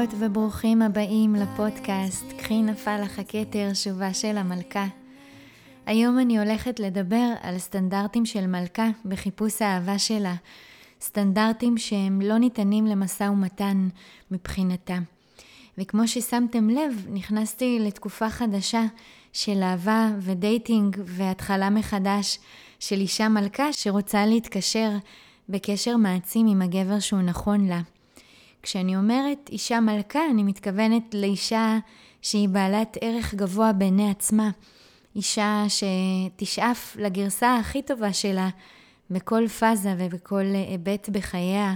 ברוכות וברוכים הבאים לפודקאסט "קחי נפל לך הכתר, שובה של המלכה". היום אני הולכת לדבר על סטנדרטים של מלכה בחיפוש האהבה שלה, סטנדרטים שהם לא ניתנים למשא ומתן מבחינתה. וכמו ששמתם לב, נכנסתי לתקופה חדשה של אהבה ודייטינג והתחלה מחדש של אישה מלכה שרוצה להתקשר בקשר מעצים עם הגבר שהוא נכון לה. כשאני אומרת אישה מלכה, אני מתכוונת לאישה שהיא בעלת ערך גבוה בעיני עצמה. אישה שתשאף לגרסה הכי טובה שלה בכל פאזה ובכל היבט בחייה,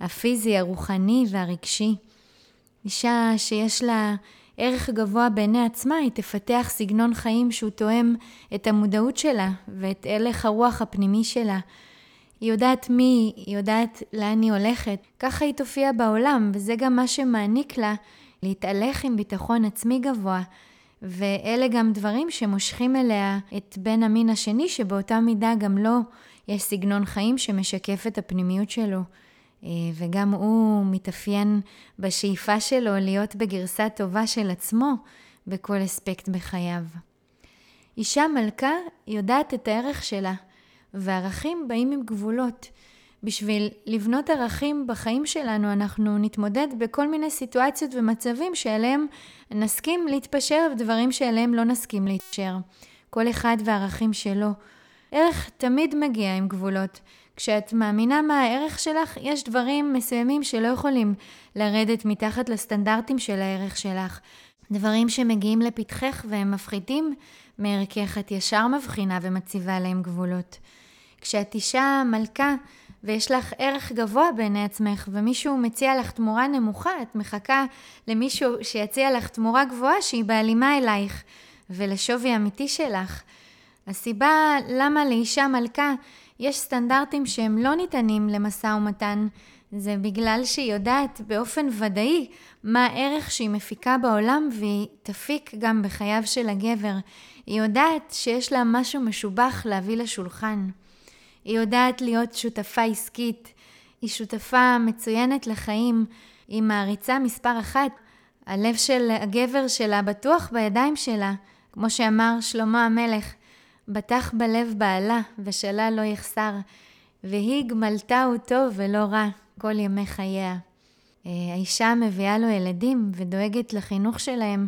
הפיזי, הרוחני והרגשי. אישה שיש לה ערך גבוה בעיני עצמה, היא תפתח סגנון חיים שהוא תואם את המודעות שלה ואת הלך הרוח הפנימי שלה. היא יודעת מי היא, יודעת לאן היא הולכת. ככה היא תופיע בעולם, וזה גם מה שמעניק לה להתהלך עם ביטחון עצמי גבוה. ואלה גם דברים שמושכים אליה את בן המין השני, שבאותה מידה גם לו יש סגנון חיים שמשקף את הפנימיות שלו. אה, וגם הוא מתאפיין בשאיפה שלו להיות בגרסה טובה של עצמו בכל אספקט בחייו. אישה מלכה יודעת את הערך שלה. וערכים באים עם גבולות. בשביל לבנות ערכים בחיים שלנו, אנחנו נתמודד בכל מיני סיטואציות ומצבים שאליהם נסכים להתפשר ודברים שאליהם לא נסכים להתפשר. כל אחד והערכים שלו. ערך תמיד מגיע עם גבולות. כשאת מאמינה מה הערך שלך, יש דברים מסוימים שלא יכולים לרדת מתחת לסטנדרטים של הערך שלך. דברים שמגיעים לפתחך והם מפחיתים מערכך, את ישר מבחינה ומציבה להם גבולות. כשאת אישה מלכה ויש לך ערך גבוה בעיני עצמך ומישהו מציע לך תמורה נמוכה, את מחכה למישהו שיציע לך תמורה גבוהה שהיא בהלימה אלייך ולשווי אמיתי שלך. הסיבה למה לאישה מלכה יש סטנדרטים שהם לא ניתנים למשא ומתן זה בגלל שהיא יודעת באופן ודאי מה הערך שהיא מפיקה בעולם והיא תפיק גם בחייו של הגבר. היא יודעת שיש לה משהו משובח להביא לשולחן. היא יודעת להיות שותפה עסקית, היא שותפה מצוינת לחיים, היא מעריצה מספר אחת. הלב של הגבר שלה בטוח בידיים שלה, כמו שאמר שלמה המלך, בטח בלב בעלה, ושלה לא יחסר, והיא גמלתה אותו ולא רע כל ימי חייה. אה, האישה מביאה לו ילדים ודואגת לחינוך שלהם,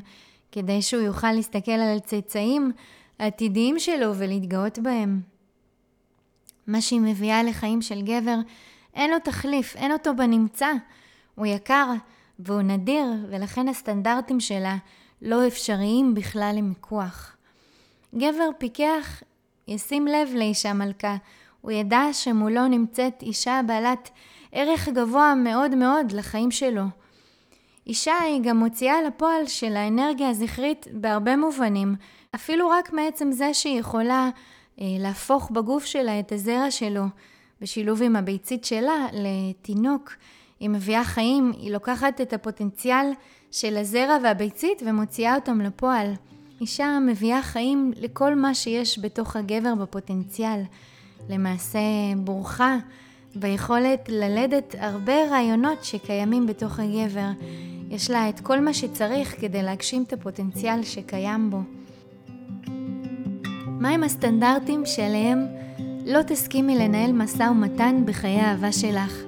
כדי שהוא יוכל להסתכל על הצאצאים העתידיים שלו ולהתגאות בהם. מה שהיא מביאה לחיים של גבר, אין לו תחליף, אין אותו בנמצא. הוא יקר והוא נדיר, ולכן הסטנדרטים שלה לא אפשריים בכלל למיקוח. גבר פיקח ישים לב לאישה מלכה, הוא ידע שמולו נמצאת אישה בעלת ערך גבוה מאוד מאוד לחיים שלו. אישה היא גם מוציאה לפועל של האנרגיה הזכרית בהרבה מובנים, אפילו רק מעצם זה שהיא יכולה להפוך בגוף שלה את הזרע שלו בשילוב עם הביצית שלה לתינוק. היא מביאה חיים, היא לוקחת את הפוטנציאל של הזרע והביצית ומוציאה אותם לפועל. אישה מביאה חיים לכל מה שיש בתוך הגבר בפוטנציאל. למעשה בורחה ביכולת ללדת הרבה רעיונות שקיימים בתוך הגבר. יש לה את כל מה שצריך כדי להגשים את הפוטנציאל שקיים בו. מהם הסטנדרטים שעליהם לא תסכימי לנהל משא ומתן בחיי האהבה שלך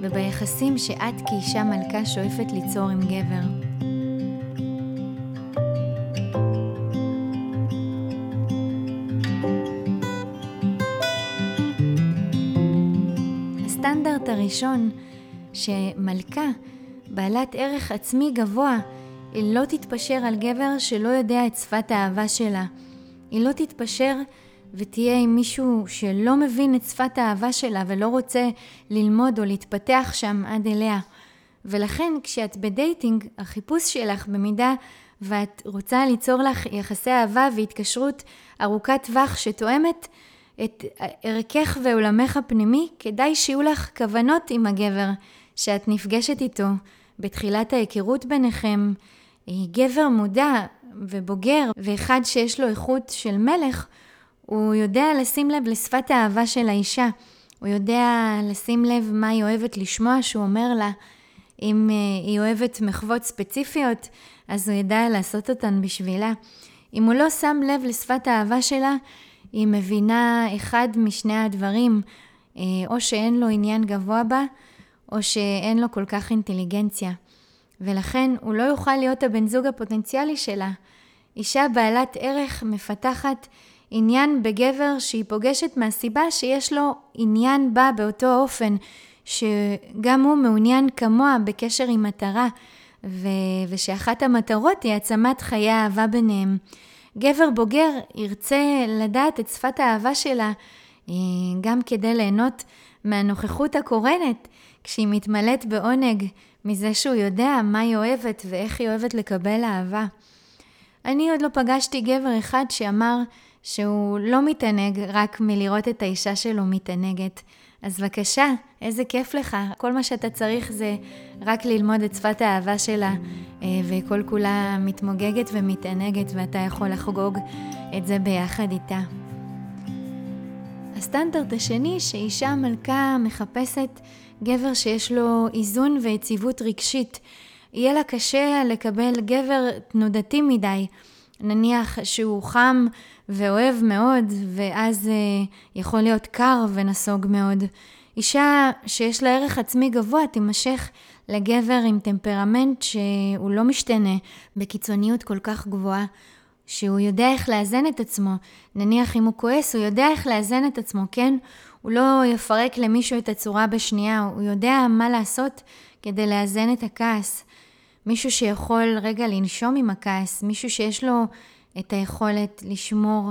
וביחסים שאת כאישה מלכה שואפת ליצור עם גבר. הסטנדרט הראשון שמלכה בעלת ערך עצמי גבוה לא תתפשר על גבר שלא יודע את שפת האהבה שלה. היא לא תתפשר ותהיה עם מישהו שלא מבין את שפת האהבה שלה ולא רוצה ללמוד או להתפתח שם עד אליה. ולכן כשאת בדייטינג, החיפוש שלך במידה ואת רוצה ליצור לך יחסי אהבה והתקשרות ארוכת טווח שתואמת את ערכך ועולמך הפנימי, כדאי שיהיו לך כוונות עם הגבר שאת נפגשת איתו בתחילת ההיכרות ביניכם. גבר מודע ובוגר, ואחד שיש לו איכות של מלך, הוא יודע לשים לב לשפת האהבה של האישה. הוא יודע לשים לב מה היא אוהבת לשמוע שהוא אומר לה. אם uh, היא אוהבת מחוות ספציפיות, אז הוא ידע לעשות אותן בשבילה. אם הוא לא שם לב לשפת האהבה שלה, היא מבינה אחד משני הדברים, uh, או שאין לו עניין גבוה בה, או שאין לו כל כך אינטליגנציה. ולכן הוא לא יוכל להיות הבן זוג הפוטנציאלי שלה. אישה בעלת ערך מפתחת עניין בגבר שהיא פוגשת מהסיבה שיש לו עניין בה באותו אופן, שגם הוא מעוניין כמוה בקשר עם מטרה, ו... ושאחת המטרות היא העצמת חיי האהבה ביניהם. גבר בוגר ירצה לדעת את שפת האהבה שלה, אה, גם כדי ליהנות מהנוכחות הקורנת, כשהיא מתמלאת בעונג מזה שהוא יודע מה היא אוהבת ואיך היא אוהבת לקבל אהבה. אני עוד לא פגשתי גבר אחד שאמר שהוא לא מתענג רק מלראות את האישה שלו מתענגת. אז בבקשה, איזה כיף לך. כל מה שאתה צריך זה רק ללמוד את שפת האהבה שלה, אה, וכל כולה מתמוגגת ומתענגת, ואתה יכול לחגוג את זה ביחד איתה. הסטנדרט השני, שאישה מלכה מחפשת גבר שיש לו איזון ויציבות רגשית. יהיה לה קשה לקבל גבר תנודתי מדי. נניח שהוא חם ואוהב מאוד, ואז אה, יכול להיות קר ונסוג מאוד. אישה שיש לה ערך עצמי גבוה תימשך לגבר עם טמפרמנט שהוא לא משתנה בקיצוניות כל כך גבוהה, שהוא יודע איך לאזן את עצמו. נניח אם הוא כועס, הוא יודע איך לאזן את עצמו, כן? הוא לא יפרק למישהו את הצורה בשנייה, הוא יודע מה לעשות כדי לאזן את הכעס. מישהו שיכול רגע לנשום עם הכעס, מישהו שיש לו את היכולת לשמור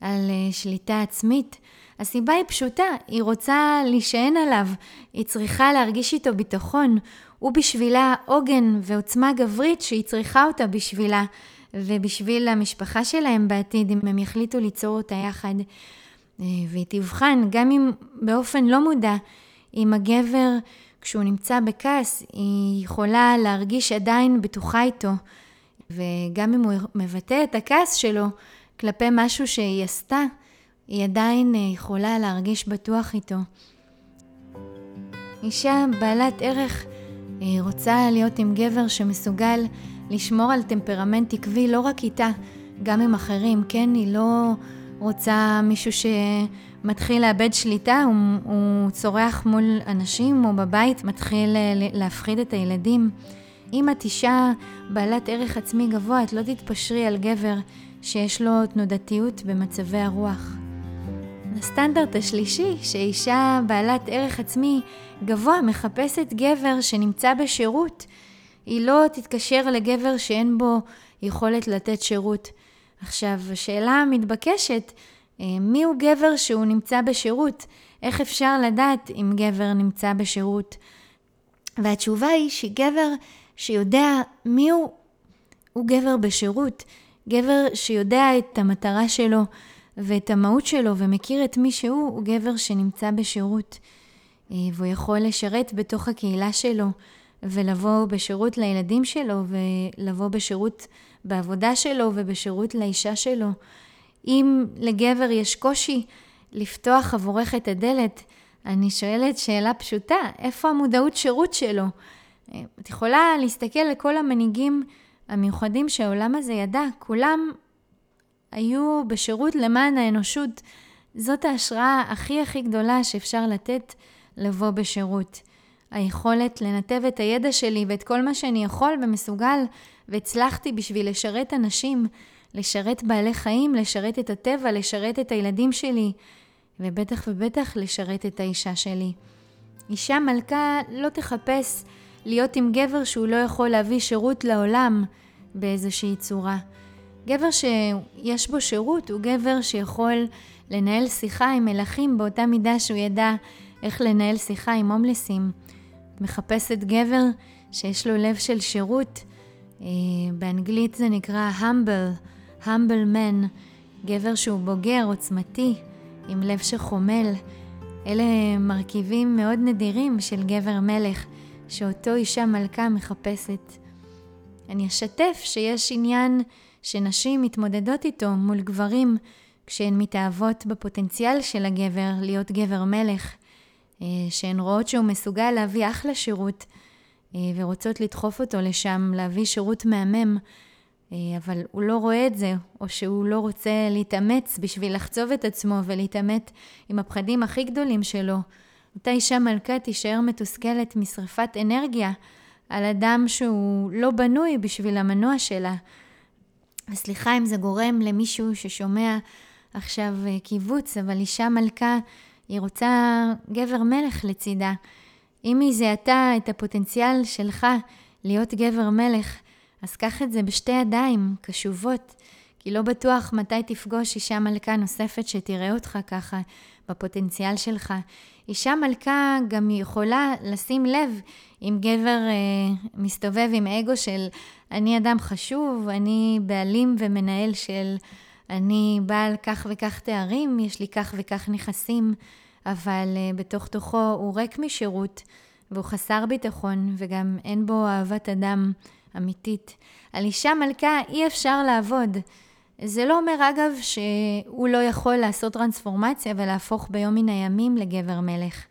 על אה, שליטה עצמית. הסיבה היא פשוטה, היא רוצה להישען עליו, היא צריכה להרגיש איתו ביטחון. הוא בשבילה עוגן ועוצמה גברית שהיא צריכה אותה בשבילה, ובשביל המשפחה שלהם בעתיד, אם הם יחליטו ליצור אותה יחד. אה, והיא תבחן, גם אם באופן לא מודע, אם הגבר, כשהוא נמצא בכעס, היא יכולה להרגיש עדיין בטוחה איתו. וגם אם הוא מבטא את הכעס שלו כלפי משהו שהיא עשתה, היא עדיין אה, יכולה להרגיש בטוח איתו. אישה בעלת ערך אה, רוצה להיות עם גבר שמסוגל לשמור על טמפרמנט עקבי לא רק איתה, גם עם אחרים, כן? היא לא רוצה מישהו שמתחיל לאבד שליטה, הוא, הוא צורח מול אנשים או בבית, מתחיל אה, להפחיד את הילדים. אם את אישה בעלת ערך עצמי גבוה, את לא תתפשרי על גבר שיש לו תנודתיות במצבי הרוח. הסטנדרט השלישי, שאישה בעלת ערך עצמי גבוה מחפשת גבר שנמצא בשירות, היא לא תתקשר לגבר שאין בו יכולת לתת שירות. עכשיו, השאלה המתבקשת, אה, מי הוא גבר שהוא נמצא בשירות? איך אפשר לדעת אם גבר נמצא בשירות? והתשובה היא שגבר שיודע מי הוא, הוא גבר בשירות. גבר שיודע את המטרה שלו ואת המהות שלו ומכיר את מי שהוא, הוא גבר שנמצא בשירות. אה, והוא יכול לשרת בתוך הקהילה שלו ולבוא בשירות לילדים שלו ולבוא בשירות בעבודה שלו ובשירות לאישה שלו. אם לגבר יש קושי לפתוח עבורך את הדלת, אני שואלת שאלה פשוטה, איפה המודעות שירות שלו? את יכולה להסתכל לכל המנהיגים המיוחדים שהעולם הזה ידע, כולם היו בשירות למען האנושות. זאת ההשראה הכי הכי גדולה שאפשר לתת לבוא בשירות. היכולת לנתב את הידע שלי ואת כל מה שאני יכול ומסוגל והצלחתי בשביל לשרת אנשים, לשרת בעלי חיים, לשרת את הטבע, לשרת את הילדים שלי, ובטח ובטח לשרת את האישה שלי. אישה מלכה לא תחפש להיות עם גבר שהוא לא יכול להביא שירות לעולם באיזושהי צורה. גבר שיש בו שירות הוא גבר שיכול לנהל שיחה עם מלכים באותה מידה שהוא ידע איך לנהל שיחה עם הומלסים. מחפשת גבר שיש לו לב של שירות, אה, באנגלית זה נקרא humble, humble man, גבר שהוא בוגר, עוצמתי, עם לב שחומל. אלה מרכיבים מאוד נדירים של גבר מלך, שאותו אישה מלכה מחפשת. אני אשתף שיש עניין שנשים מתמודדות איתו מול גברים כשהן מתאהבות בפוטנציאל של הגבר להיות גבר מלך, שהן רואות שהוא מסוגל להביא אחלה שירות, ורוצות לדחוף אותו לשם, להביא שירות מהמם, אבל הוא לא רואה את זה, או שהוא לא רוצה להתאמץ בשביל לחצוב את עצמו ולהתעמת עם הפחדים הכי גדולים שלו. אותה אישה מלכה תישאר מתוסכלת משרפת אנרגיה על אדם שהוא לא בנוי בשביל המנוע שלה. וסליחה אם זה גורם למישהו ששומע עכשיו אה, קיבוץ, אבל אישה מלכה, היא רוצה גבר מלך לצידה. אם היא זיהתה את הפוטנציאל שלך להיות גבר מלך, אז קח את זה בשתי ידיים, קשובות, כי לא בטוח מתי תפגוש אישה מלכה נוספת שתראה אותך ככה, בפוטנציאל שלך. אישה מלכה גם יכולה לשים לב אם גבר אה, מסתובב עם אגו של אני אדם חשוב, אני בעלים ומנהל של אני בעל כך וכך תארים, יש לי כך וכך נכסים, אבל uh, בתוך תוכו הוא ריק משירות והוא חסר ביטחון וגם אין בו אהבת אדם אמיתית. על אישה מלכה אי אפשר לעבוד. זה לא אומר אגב שהוא לא יכול לעשות טרנספורמציה ולהפוך ביום מן הימים לגבר מלך.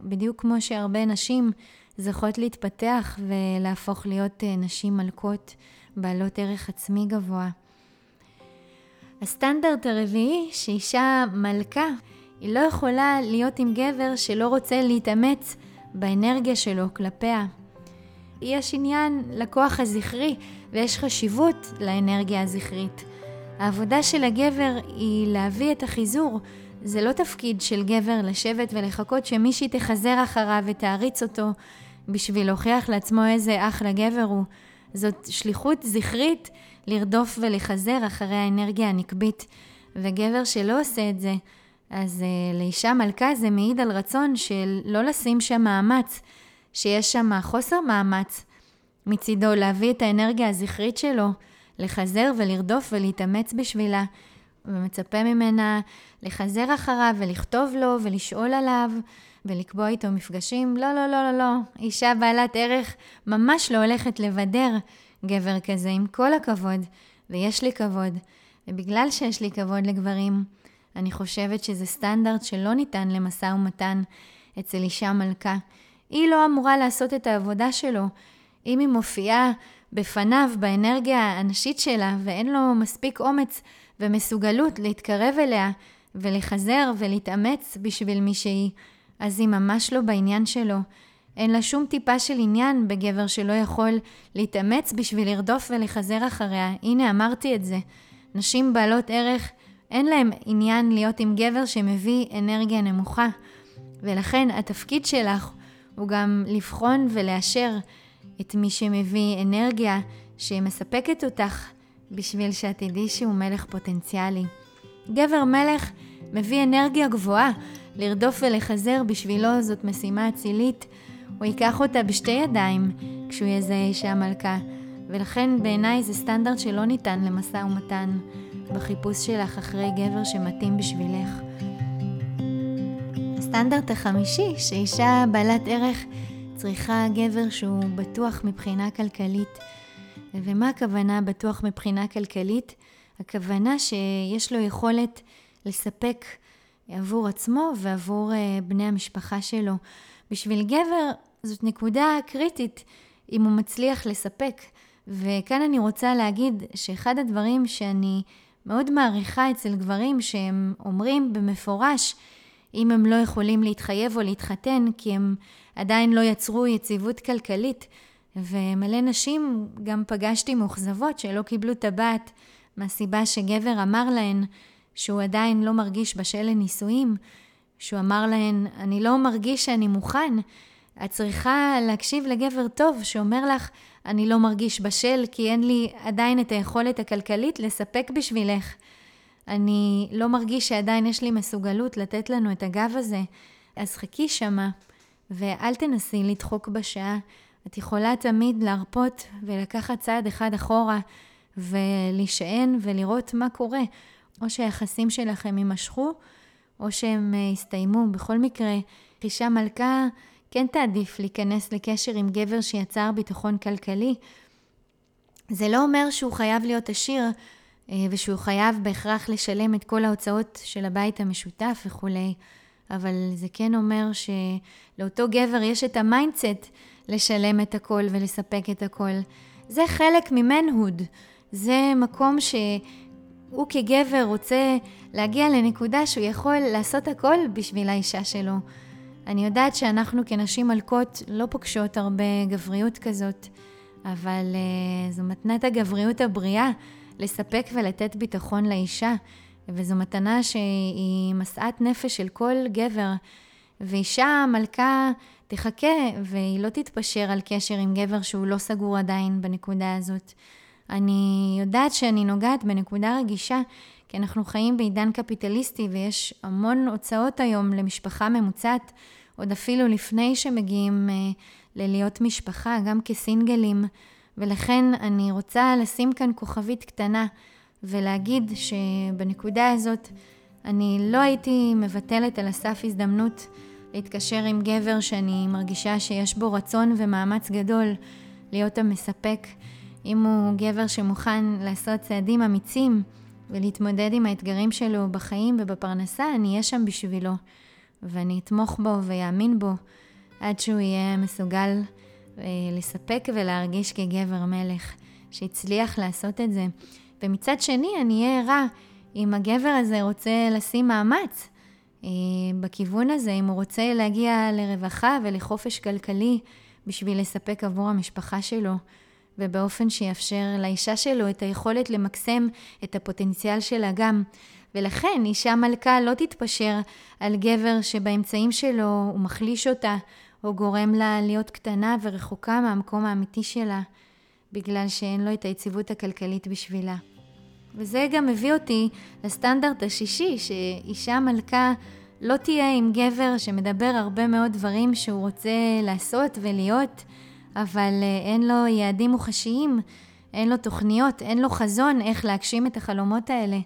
בדיוק כמו שהרבה נשים זוכות להתפתח ולהפוך להיות אה, נשים מלכות בעלות ערך עצמי גבוה. הסטנדרט הרביעי, שאישה מלכה, היא לא יכולה להיות עם גבר שלא רוצה להתאמץ באנרגיה שלו כלפיה. יש עניין לכוח הזכרי ויש חשיבות לאנרגיה הזכרית. העבודה של הגבר היא להביא את החיזור. זה לא תפקיד של גבר לשבת ולחכות שמישהי תחזר אחריו ותעריץ אותו בשביל להוכיח לעצמו איזה אחלה גבר הוא. זאת שליחות זכרית לרדוף ולחזר אחרי האנרגיה הנקבית. וגבר שלא עושה את זה, אז uh, לאישה מלכה זה מעיד על רצון של לא לשים שם מאמץ, שיש שם חוסר מאמץ מצידו להביא את האנרגיה הזכרית שלו, לחזר ולרדוף ולהתאמץ בשבילה, ומצפה ממנה לחזר אחריו ולכתוב לו ולשאול עליו ולקבוע איתו מפגשים. לא, לא, לא, לא, לא. אישה בעלת ערך ממש לא הולכת לבדר גבר כזה, עם כל הכבוד, ויש לי כבוד. ובגלל שיש לי כבוד לגברים, אני חושבת שזה סטנדרט שלא ניתן למשא ומתן אצל אישה מלכה. היא לא אמורה לעשות את העבודה שלו. אם היא מופיעה בפניו באנרגיה הנשית שלה ואין לו מספיק אומץ ומסוגלות להתקרב אליה ולחזר ולהתאמץ בשביל מי שהיא, אז היא ממש לא בעניין שלו. אין לה שום טיפה של עניין בגבר שלא יכול להתאמץ בשביל לרדוף ולחזר אחריה. הנה, אמרתי את זה. נשים בעלות ערך, אין להם עניין להיות עם גבר שמביא אנרגיה נמוכה. ולכן התפקיד שלך הוא גם לבחון ולאשר את מי שמביא אנרגיה שמספקת אותך בשביל שתדעי שהוא מלך פוטנציאלי. גבר מלך מביא אנרגיה גבוהה, לרדוף ולחזר בשבילו זאת משימה אצילית. הוא ייקח אותה בשתי ידיים כשהוא יזהה אישה מלכה, ולכן בעיניי זה סטנדרט שלא ניתן למשא ומתן בחיפוש שלך אחרי גבר שמתאים בשבילך. הסטנדרט החמישי, שאישה בעלת ערך צריכה גבר שהוא בטוח מבחינה כלכלית. ומה הכוונה בטוח מבחינה כלכלית? הכוונה שיש לו יכולת לספק עבור עצמו ועבור אה, בני המשפחה שלו. בשביל גבר זאת נקודה קריטית אם הוא מצליח לספק. וכאן אני רוצה להגיד שאחד הדברים שאני מאוד מעריכה אצל גברים שהם אומרים במפורש אם הם לא יכולים להתחייב או להתחתן כי הם עדיין לא יצרו יציבות כלכלית. ומלא נשים גם פגשתי מאוכזבות שלא קיבלו טבעת מהסיבה שגבר אמר להן שהוא עדיין לא מרגיש בשל לנישואים, שהוא אמר להן, אני לא מרגיש שאני מוכן. את צריכה להקשיב לגבר טוב שאומר לך, אני לא מרגיש בשל כי אין לי עדיין את היכולת הכלכלית לספק בשבילך. אני לא מרגיש שעדיין יש לי מסוגלות לתת לנו את הגב הזה. אז חכי שמה, ואל תנסי לדחוק בשעה. את יכולה תמיד להרפות ולקחת צעד אחד אחורה ולהישען ולראות מה קורה. או שהיחסים שלכם יימשכו, או שהם אה, יסתיימו. בכל מקרה, אישה מלכה כן תעדיף להיכנס לקשר עם גבר שיצר ביטחון כלכלי. זה לא אומר שהוא חייב להיות עשיר אה, ושהוא חייב בהכרח לשלם את כל ההוצאות של הבית המשותף וכולי, אבל זה כן אומר שלאותו גבר יש את ה mindset לשלם את הכל ולספק את הכל. זה חלק מ manhood. זה מקום שהוא כגבר רוצה להגיע לנקודה שהוא יכול לעשות הכל בשביל האישה שלו. אני יודעת שאנחנו כנשים מלכות לא פוגשות הרבה גבריות כזאת, אבל uh, זו מתנת הגבריות הבריאה לספק ולתת ביטחון לאישה, וזו מתנה שהיא משאת נפש של כל גבר. ואישה מלכה תחכה והיא לא תתפשר על קשר עם גבר שהוא לא סגור עדיין בנקודה הזאת. אני יודעת שאני נוגעת בנקודה רגישה, כי אנחנו חיים בעידן קפיטליסטי ויש המון הוצאות היום למשפחה ממוצעת, עוד אפילו לפני שמגיעים אה, ללהיות משפחה, גם כסינגלים, ולכן אני רוצה לשים כאן כוכבית קטנה ולהגיד שבנקודה הזאת אני לא הייתי מבטלת על הסף הזדמנות להתקשר עם גבר שאני מרגישה שיש בו רצון ומאמץ גדול להיות המספק. אם הוא גבר שמוכן לעשות צעדים אמיצים ולהתמודד עם האתגרים שלו בחיים ובפרנסה, אני אהיה שם בשבילו. ואני אתמוך בו ויאמין בו עד שהוא יהיה מסוגל אה, לספק ולהרגיש כגבר מלך, שהצליח לעשות את זה. ומצד שני, אני אהיה ערה אם הגבר הזה רוצה לשים מאמץ אה, בכיוון הזה, אם הוא רוצה להגיע לרווחה ולחופש כלכלי בשביל לספק עבור המשפחה שלו, ובאופן שיאפשר לאישה שלו את היכולת למקסם את הפוטנציאל שלה גם. ולכן אישה מלכה לא תתפשר על גבר שבאמצעים שלו הוא מחליש אותה, או גורם לה להיות קטנה ורחוקה מהמקום האמיתי שלה, בגלל שאין לו את היציבות הכלכלית בשבילה. וזה גם מביא אותי לסטנדרט השישי, שאישה מלכה לא תהיה עם גבר שמדבר הרבה מאוד דברים שהוא רוצה לעשות ולהיות, אבל אה, אין לו יעדים מוחשיים, אין לו תוכניות, אין לו חזון איך להגשים את החלומות האלה,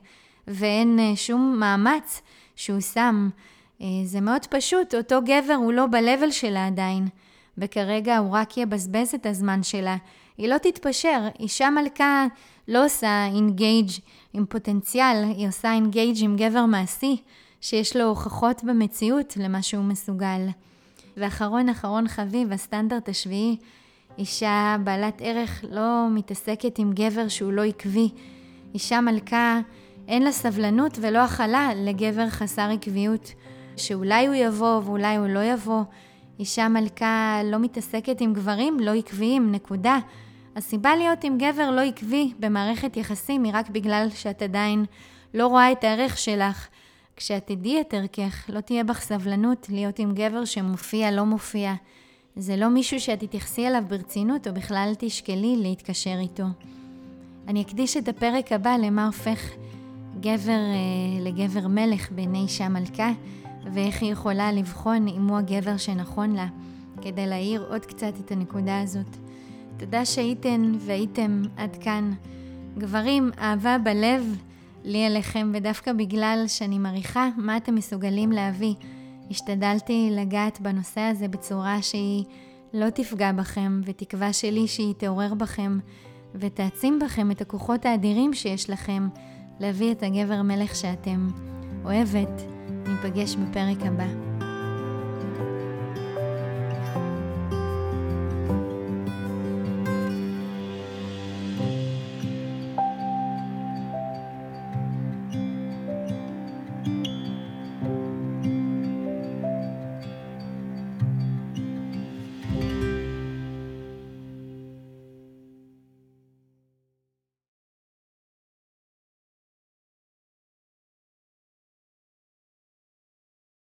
ואין אה, שום מאמץ שהוא שם. אה, זה מאוד פשוט, אותו גבר הוא לא ב-level שלה עדיין, וכרגע הוא רק יבזבז את הזמן שלה. היא לא תתפשר, אישה מלכה לא עושה אינגייג' עם פוטנציאל, היא עושה אינגייג' עם גבר מעשי, שיש לו הוכחות במציאות למה שהוא מסוגל. ואחרון אחרון חביב, הסטנדרט השביעי, אישה בעלת ערך לא מתעסקת עם גבר שהוא לא עקבי. אישה מלכה, אין לה סבלנות ולא הכלה לגבר חסר עקביות, שאולי הוא יבוא ואולי הוא לא יבוא. אישה מלכה לא מתעסקת עם גברים לא עקביים, נקודה. הסיבה להיות עם גבר לא עקבי במערכת יחסים היא רק בגלל שאת עדיין לא רואה את הערך שלך. כשאת תדעי את ערכך, לא תהיה בך סבלנות להיות עם גבר שמופיע, לא מופיע. זה לא מישהו שאת תתייחסי אליו ברצינות, או בכלל תשקלי להתקשר איתו. אני אקדיש את הפרק הבא למה הופך גבר אה, לגבר מלך בעיני אישה מלכה, ואיך היא יכולה לבחון אם הוא הגבר שנכון לה, כדי להאיר עוד קצת את הנקודה הזאת. תודה שהייתן והייתם עד כאן. גברים, אהבה בלב לי אליכם, ודווקא בגלל שאני מעריכה מה אתם מסוגלים להביא. השתדלתי לגעת בנושא הזה בצורה שהיא לא תפגע בכם, ותקווה שלי שהיא תעורר בכם ותעצים בכם את הכוחות האדירים שיש לכם להביא את הגבר מלך שאתם. אוהבת, ניפגש בפרק הבא.